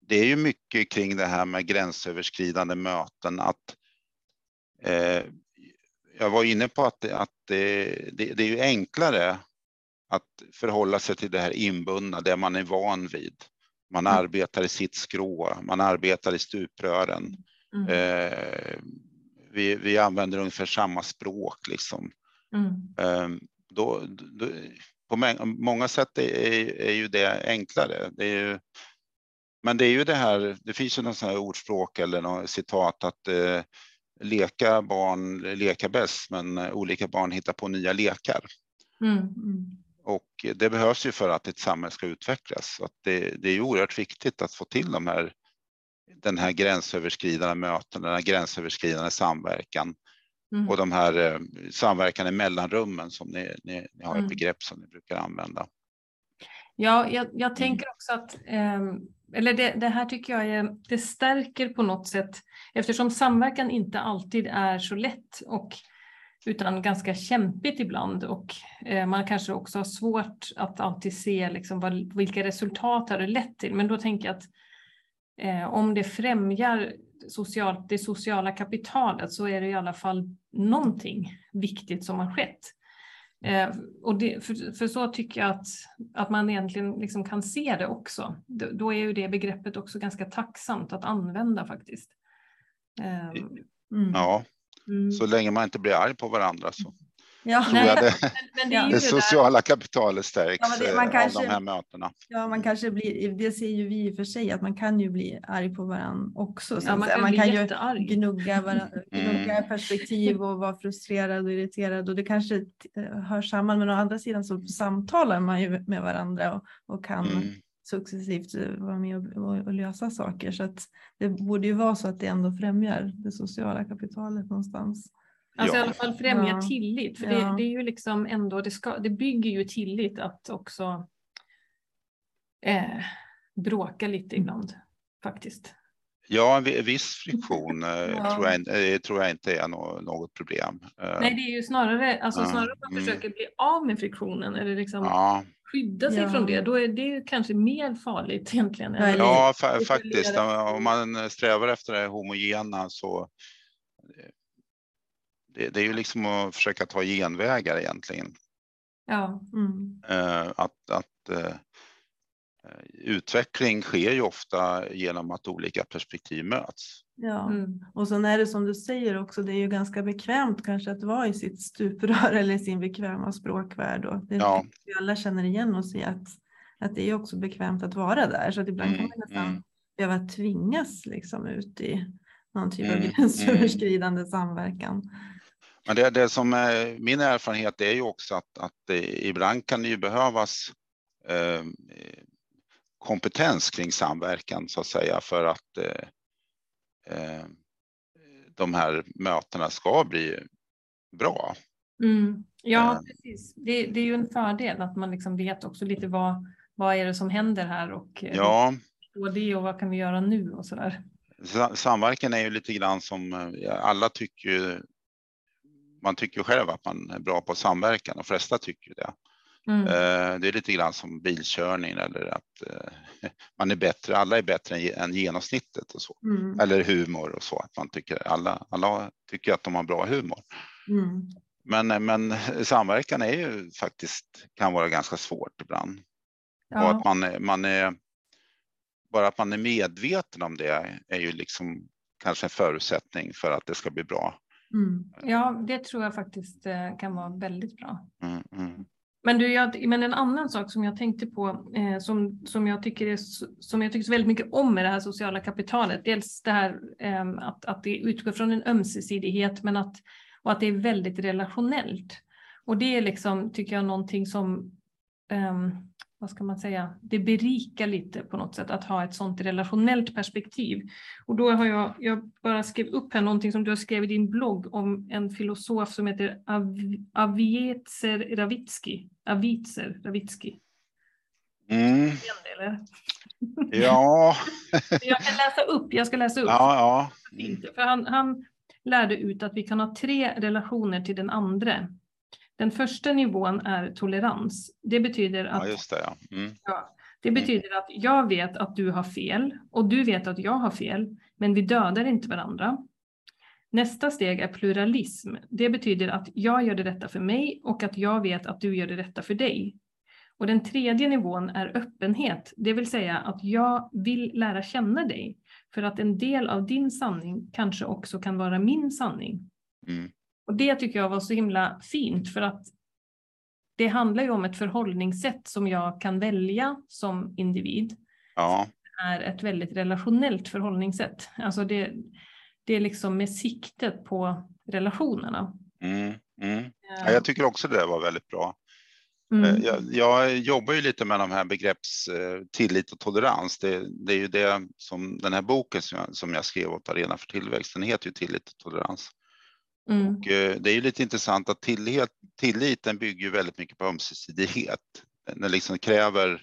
det är ju mycket kring det här med gränsöverskridande möten. Att, eh, jag var inne på att, att det, det, det är ju enklare att förhålla sig till det här inbundna, det man är van vid. Man Mm. arbetar i sitt skrå, man arbetar i stuprören. Mm. Eh, vi, vi använder ungefär samma språk liksom. Mm. Eh, då, då, på många sätt är, är, är ju det enklare. Det är ju, men det är ju det här, det finns ju något sånt här ordspråk eller något citat att eh, leka barn leka bäst, men eh, olika barn hittar på nya lekar. Mm. Mm. Och det behövs ju för att ett samhälle ska utvecklas. Så att det, det är ju oerhört viktigt att få till de här, den här gränsöverskridande möten, den här gränsöverskridande samverkan Mm. och de här eh, samverkan i mellanrummen som ni, ni, ni har ett Mm. begrepp som ni brukar använda. Ja, jag, Mm. jag tänker också att, ehm, eller det, det här tycker jag är, det stärker på något sätt, eftersom samverkan inte alltid är så lätt och utan ganska kämpigt ibland och eh, man kanske också har svårt att alltid se liksom vad, vilka resultat har det lett till. Men då tänker jag att eh, om det främjar socialt, det sociala kapitalet så är det i alla fall någonting viktigt som har skett. Eh, och det, för, för så tycker jag att, att man egentligen liksom kan se det också. Då, då är ju det begreppet också ganska tacksamt att använda faktiskt. Eh, Mm. Ja, mm. så länge man inte blir arg på varandra så Ja. tror jag det, Men, men det är Ja. det det där, sociala kapitalet stärks Ja, det- man eh, kanske- av de här mötena. Ja, man kanske blir, det ser ju vi i och för sig, att man kan ju bli arg på varandra också. så ja, man kan, man kan ju gnugga, varandra, Mm. gnugga perspektiv och vara frustrerad och irriterad och det kanske eh, hör samman men å andra sidan så samtalar man ju med varandra och, och kan Mm. successivt eh, vara med och, och, och lösa saker så att det borde ju vara så att det ändå främjar det sociala kapitalet någonstans. Alltså i Ja. alla fall främja Ja. tillit. För Ja. det, det är ju liksom ändå, det, ska, det bygger ju tillit att också eh, bråka lite Mm. ibland. Faktiskt. Ja, en vi- viss friktion eh, Ja. tror, jag, eh, tror jag inte är nå- något problem. Eh, Nej, det är ju snarare, alltså snarare att man Mm. försöker bli av med friktionen eller liksom Ja, skydda sig Ja. från det. Då är det ju kanske mer farligt egentligen. Ja, än- eller- ja fa faktiskt. Om man strävar efter det homogena så det, det är ju liksom att försöka ta genvägar egentligen. Ja. Mm. Eh, att att eh, utveckling sker ju ofta genom att olika perspektiv möts. Ja. Mm. Och sen är det som du säger också, det är ju ganska bekvämt kanske att vara i sitt stuprör eller sin bekväma språkvärld. Och det Ja. vi alla känner igen oss i att, att det är också bekvämt att vara där. Så att ibland kan Mm, man nästan mm. behöva tvingas liksom ut i någon typ av Mm, gränsöverskridande samverkan. Men det, det som är min erfarenhet är ju också att, att ibland kan det ju behövas eh, kompetens kring samverkan så att säga för att eh, eh, de här mötena ska bli bra. Mm. Ja, Eh. precis. Det, det är ju en fördel att man liksom vet också lite vad, vad är det som händer här och eh, Ja, och det och vad kan vi göra nu och sådär. sa- samverkan är ju lite grann som alla tycker. Man tycker själv att man är bra på samverkan och flesta tycker det. Mm. Eh, Det är lite grann som bilkörning eller att eh, man är bättre. Alla är bättre än ge- än genomsnittet och så. Mm. Eller humor och så. Att man tycker alla, alla tycker att de har bra humor. Mm. Men, men samverkan är ju faktiskt kan vara ganska svårt ibland. Och Ja. att man, man är, bara att man är medveten om det är ju liksom kanske en förutsättning för att det ska bli bra. Mm. ja, det tror jag faktiskt eh, kan vara väldigt bra. Mm, mm. Men, du, jag, men en annan sak som jag tänkte på, eh, som, som, jag tycker är, som jag tycker så väldigt mycket om med det här sociala kapitalet, dels det här eh, att, att det utgår från en ömsesidighet men att, och att det är väldigt relationellt. Och det är liksom, tycker jag, någonting som eh, vad ska man säga, det berikar lite på något sätt att ha ett sånt relationellt perspektiv. Och då har jag, jag bara skrivit upp här någonting som du har skrivit i din blogg om en filosof som heter Av, Aviezer Ravitsky. Avitzer Ravitsky. Mm. Ja. jag kan läsa upp, jag ska läsa upp. Ja, ja. För han, han lärde ut att vi kan ha tre relationer till den andra. Den första nivån är tolerans. Det betyder att, ja, det, ja. Mm. Ja, det betyder att jag vet att du har fel och du vet att jag har fel, men vi dödar inte varandra. Nästa steg är pluralism. Det betyder att jag gör det rätta för mig och att jag vet att du gör det rätta för dig. Och den tredje nivån är öppenhet, det vill säga att jag vill lära känna dig för att en del av din sanning kanske också kan vara min sanning. Mm. Och det tycker jag var så himla fint för att det handlar ju om ett förhållningssätt som jag kan välja som individ. Ja. Det är ett väldigt relationellt förhållningssätt. Alltså det, det är liksom med siktet på relationerna. Mm, mm. Ja, jag tycker också det var väldigt bra. Mm. Eh, jag, jag, jobbar ju lite med de här begrepps eh, tillit och tolerans. Det, det, är ju det som den här boken som jag, som jag skrev åt Arena för tillväxt, den heter ju tillit och tolerans. Mm. Och eh, det är ju lite intressant att tillit, tilliten bygger ju väldigt mycket på ömsesidighet. Den liksom kräver,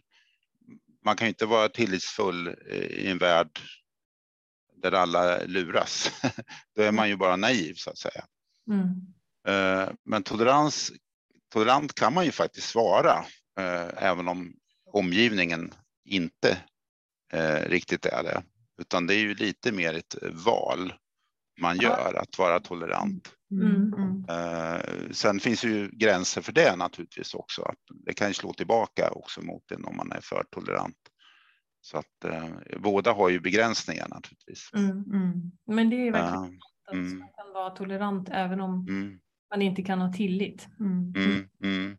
man kan ju inte vara tillitsfull i en värld där alla luras. Då är man ju bara naiv så att säga. Mm. Men tolerans, tolerant kan man ju faktiskt vara, även om omgivningen inte riktigt är det. Utan det är ju lite mer ett val man gör, att vara tolerant. Mm. Mm. Sen finns ju gränser för det naturligtvis också. Att det kan ju slå tillbaka också mot en om man är för tolerant. Så att eh, båda har ju begränsningar naturligtvis. Mm. Mm. Men det är verkligen uh, att man kan vara tolerant även om mm. man inte kan ha tillit. Mm.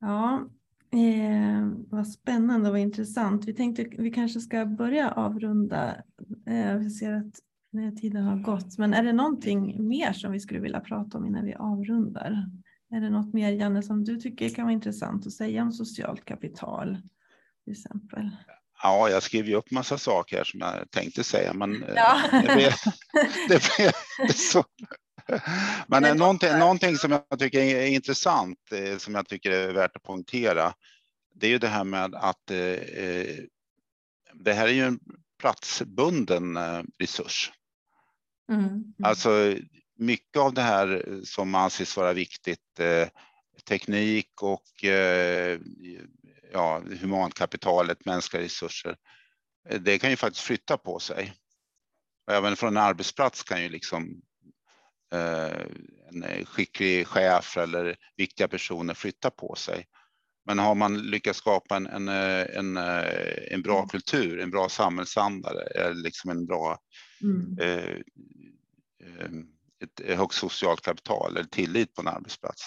Ja, eh, vad spännande och vad intressant. Vi tänkte vi kanske ska börja avrunda. Eh, vi ser att tiden har gått. Men är det någonting mer som vi skulle vilja prata om innan vi avrundar? Är det något mer, Janne, som du tycker kan vara intressant att säga om socialt kapital? Till exempel? Ja, jag skrev ju upp massa saker här som jag tänkte säga, men ja. det blev, det blev så. Men det någonting, någonting som jag tycker är intressant, som jag tycker är värt att poängtera, det är ju det här med att eh, det här är ju en platsbunden resurs. Mm. Alltså mycket av det här som anses vara viktigt, eh, teknik och eh, ja, humankapitalet, mänskliga resurser, det kan ju faktiskt flytta på sig. Och även från en arbetsplats kan ju liksom eh, en skicklig chef eller viktiga personer flytta på sig. Men har man lyckats skapa en, en, en, en bra kultur, en bra samhällsanda, liksom en bra Mm. eh, ett högt socialt kapital eller tillit på en arbetsplats.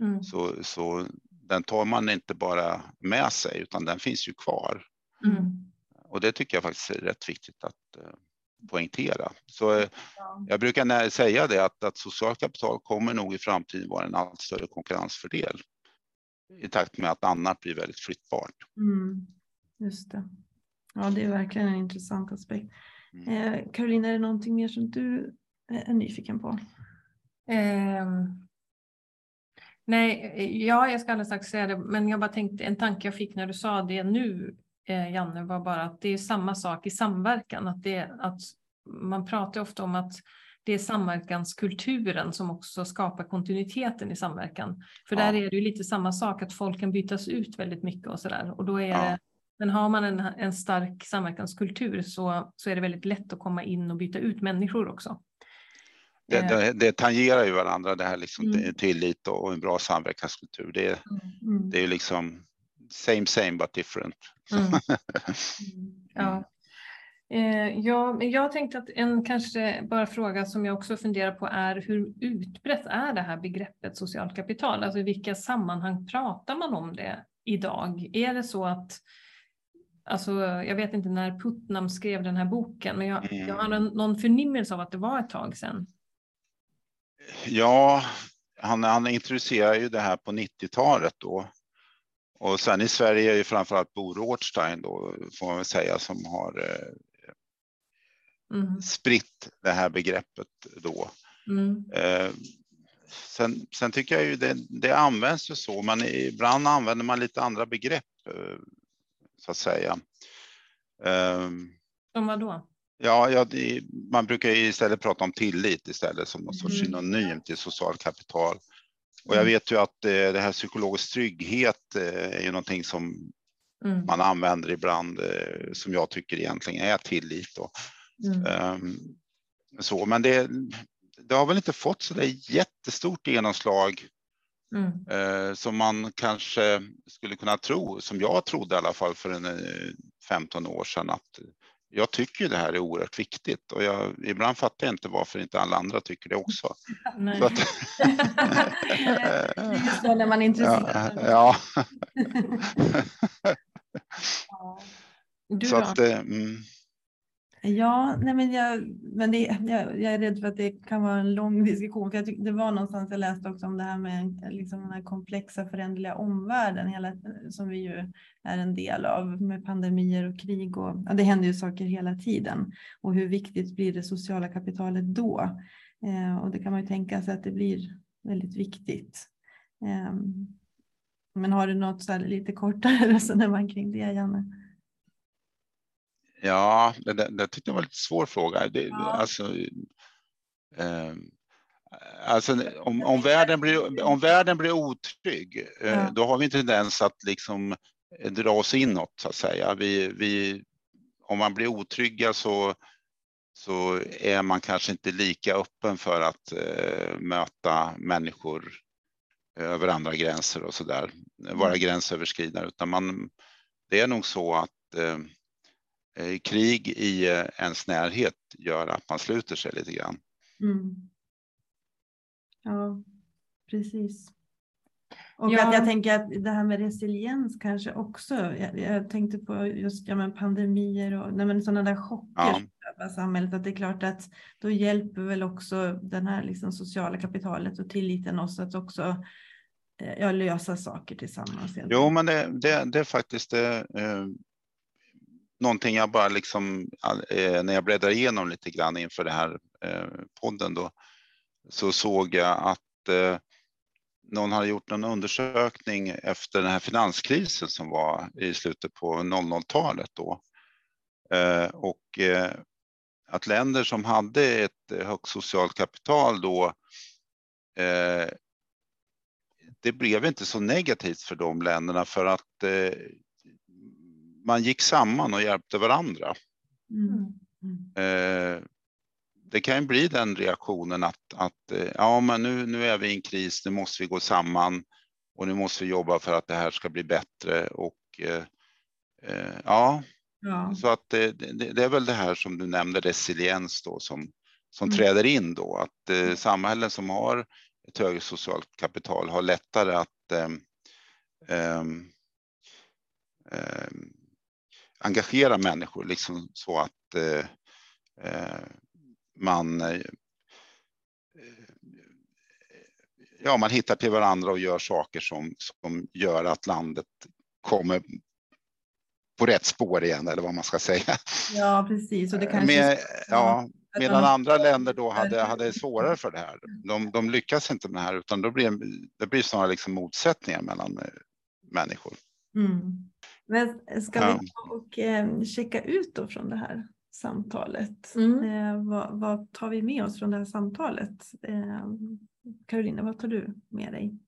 Mm. Så, så den tar man inte bara med sig utan den finns ju kvar. Mm. Och det tycker jag faktiskt är rätt viktigt att eh, poängtera. Så eh, Ja. jag brukar säga det att, att socialt kapital kommer nog i framtiden vara en allt större konkurrensfördel i takt med att annat blir väldigt flyttbart. Mm. Just det. Ja, det är verkligen en intressant aspekt. Mm. Eh, Carolina, är det någonting mer som du är nyfiken på? Ehm, nej, ja, jag ska alldeles strax säga det, men jag bara tänkte en tanke jag fick när du sa det nu, eh, Janne, var bara att det är samma sak i samverkan. Att, det, att man pratar ofta om att det är samverkanskulturen som också skapar kontinuiteten i samverkan. För Ja. där är det ju lite samma sak, att folk kan bytas ut väldigt mycket och sådär. Och då är Ja. det, men har man en, en stark samverkanskultur så, så är det väldigt lätt att komma in och byta ut människor också. Det, Eh, det, det tangerar ju varandra, det här liksom Mm. tillit och en bra samverkanskultur. Det, Mm. det är ju liksom same same but different. Mm. Ja. Eh, ja, jag tänkte att en kanske bara fråga som jag också funderar på är hur utbrett är det här begreppet socialt kapital? Alltså i vilka sammanhang pratar man om det idag? Är det så att Alltså, jag vet inte när Putnam skrev den här boken, men jag, mm. jag har någon förnimmelse av att det var ett tag sedan. Ja, han, han introducerade ju det här på 90-talet då. Och sen i Sverige är det framförallt Bo Rothstein då, får man väl säga, som har eh, mm. spritt det här begreppet då. Mm. Eh, sen, sen, tycker jag ju det, det används ju så, men ibland använder man lite andra begrepp eh, så att säga. Som vad då? Ja, ja det, man brukar istället prata om tillit istället som någon sorts mm. synonym till socialt kapital. Och jag mm. vet ju att eh, det här psykologisk trygghet eh, är ju någonting som mm. man använder ibland eh, som jag tycker egentligen är tillit. Och, mm. um, så, men det, det har väl inte fått så där jättestort genomslag mm. uh, som man kanske skulle kunna tro, som jag trodde i alla fall för en, 15 år sedan, att jag tycker det här är oerhört viktigt och jag, ibland fattar jag inte varför inte alla andra tycker det också. Nej. Så att, då när man är intresserad. Ja. ja. Du så då? Att, mm. Ja, nej men, jag, men det, jag, jag, är rädd för att det kan vara en lång diskussion. För jag tyck, det var någonstans jag läste också om det här med liksom den här komplexa föränderliga omvärlden hela, som vi ju är en del av med pandemier och krig. Och, ja, det händer ju saker hela tiden. Och hur viktigt blir det sociala kapitalet då? Eh, och det kan man ju tänka sig att det blir väldigt viktigt. Eh, men har du något så lite kortare resonemang kring det, Janne? Ja, det, det, det tyckte jag var en lite svår fråga. Det, ja. Alltså, eh, alltså om, om, världen blir, om världen blir otrygg, eh, ja. då har vi en tendens att liksom dra oss inåt så att säga. Vi, vi, om man blir otrygga så, så är man kanske inte lika öppen för att eh, möta människor över andra gränser och så där, vara mm. gränsöverskridare, utan man, det är nog så att eh, Eh, krig i eh, ens närhet gör att man sluter sig lite grann. Mm. Ja, precis. Och ja. att jag tänker att det här med resiliens kanske också. Jag, jag tänkte på just ja, men pandemier och nej, men sådana där chocker ja. som samhället. Att det är klart att då hjälper väl också den här liksom sociala kapitalet och tilliten oss att också eh, ja, lösa saker tillsammans. Jo, men det, det, det är faktiskt det någonting jag bara liksom, eh, när jag bläddrar igenom lite grann inför den här eh, podden då, så såg jag att eh, någon hade gjort någon undersökning efter den här finanskrisen som var i slutet på 00-talet då. Och att länder som hade ett högt socialt kapital då det blev inte så negativt för de länderna för att man gick samman och hjälpte varandra. Mm. Mm. det kan ju bli den reaktionen att, att eh, ja, men nu, nu är vi i en kris, nu måste vi gå samman och nu måste vi jobba för att det här ska bli bättre. Och eh, ja, ja, så att det, det, det, är väl det här som du nämnde, resiliens då, som, som mm. träder in då. Att eh, samhällen som har ett högre socialt kapital har lättare att eh, eh, engagera människor liksom så att eh, eh man eh, ja, man hittar till varandra och gör saker som, som gör att landet kommer på rätt spår igen, eller vad man ska säga. Ja, precis. Och det kanske Med, ja, medan andra länder då hade, hade svårare för det här. De, de lyckas inte med det här, utan då blir det blir snarare liksom motsättningar mellan eh, människor. Mm. Men ska ja. vi ta och eh, checka ut då från det här samtalet? Mm. Eh, vad, vad, tar vi med oss från det här samtalet? Eh, Carolina, vad tar du med dig?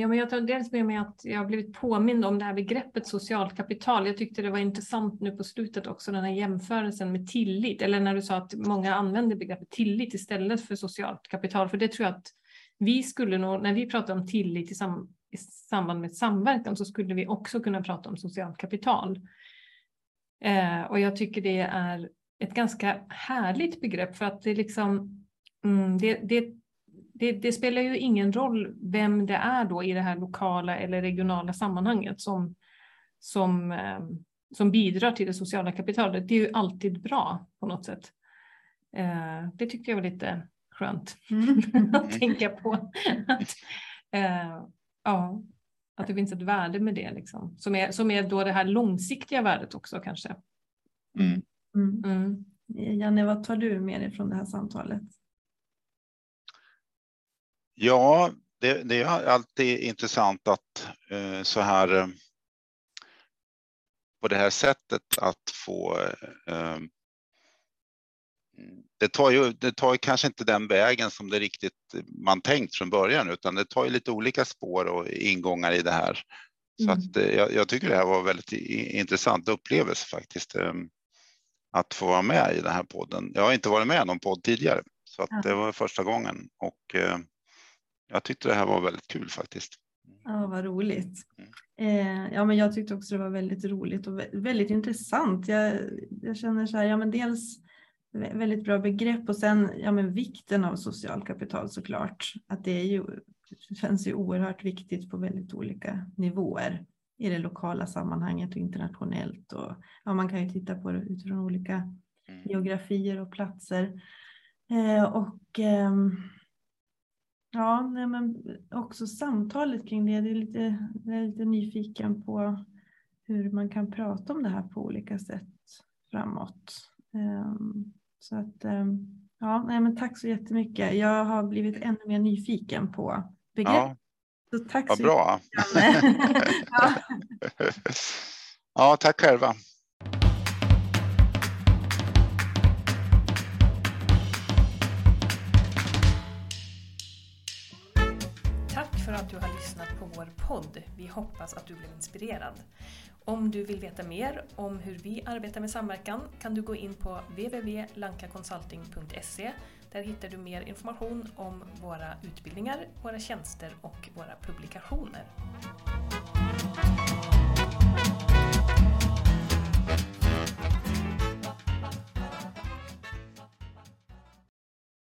Ja, men jag tar dels med mig att jag har blivit påmind om det här begreppet socialt kapital. Jag tyckte det var intressant nu på slutet också, den här jämförelsen med tillit, eller när du sa att många använder begreppet tillit istället för socialt kapital, för det tror jag att vi skulle nog, när vi pratar om tillit i, sam, i samband med samverkan så skulle vi också kunna prata om socialt kapital. Eh, och jag tycker det är ett ganska härligt begrepp för att det liksom mm, det, det, det, det, spelar ju ingen roll vem det är då i det här lokala eller regionala sammanhanget som, som, eh, som bidrar till det sociala kapitalet. Det är ju alltid bra på något sätt. Eh, det tyckte jag var lite skönt mm. att tänka på. Att, eh, ja, att det finns ett värde med det, liksom. som, är, som är då det här långsiktiga värdet också kanske. Mm. Mm. mm. Janne, vad tar du med dig från det här samtalet? Ja, det, det är alltid intressant att eh, så här eh, på det här sättet att få eh, det tar ju det tar kanske inte den vägen som det riktigt man tänkt från början, utan det tar ju lite olika spår och ingångar i det här. Så mm. att eh, jag, jag, tycker det här var väldigt intressant upplevelse faktiskt. Eh, att få vara med i den här podden. Jag har inte varit med i någon podd tidigare, så att det var första gången och eh, jag tyckte det här var väldigt kul faktiskt. Ja, vad roligt. Mm. Eh, ja, men jag tyckte också det var väldigt roligt och väldigt intressant. Jag, jag känner så här, ja, men dels väldigt bra begrepp och sen ja, men vikten av social kapital såklart. Att det är ju, känns ju oerhört viktigt på väldigt olika nivåer i det lokala sammanhanget och internationellt. Och, ja, man kan ju titta på det utifrån olika mm. geografier och platser. Eh, och eh, ja, nej, men också samtalet kring det. det är lite, jag är lite nyfiken på hur man kan prata om det här på olika sätt framåt. Eh, så att, eh, ja, nej, men tack så jättemycket. Jag har blivit ännu mer nyfiken på begrepp. Ja. Så tack Vad så bra. ja. ja, tack själva. Vår podd. Vi hoppas att du blev inspirerad. Om du vill veta mer om hur vi arbetar med samverkan kan du gå in på www.lankaconsulting.se. Där hittar du mer information om våra utbildningar, våra tjänster och våra publikationer.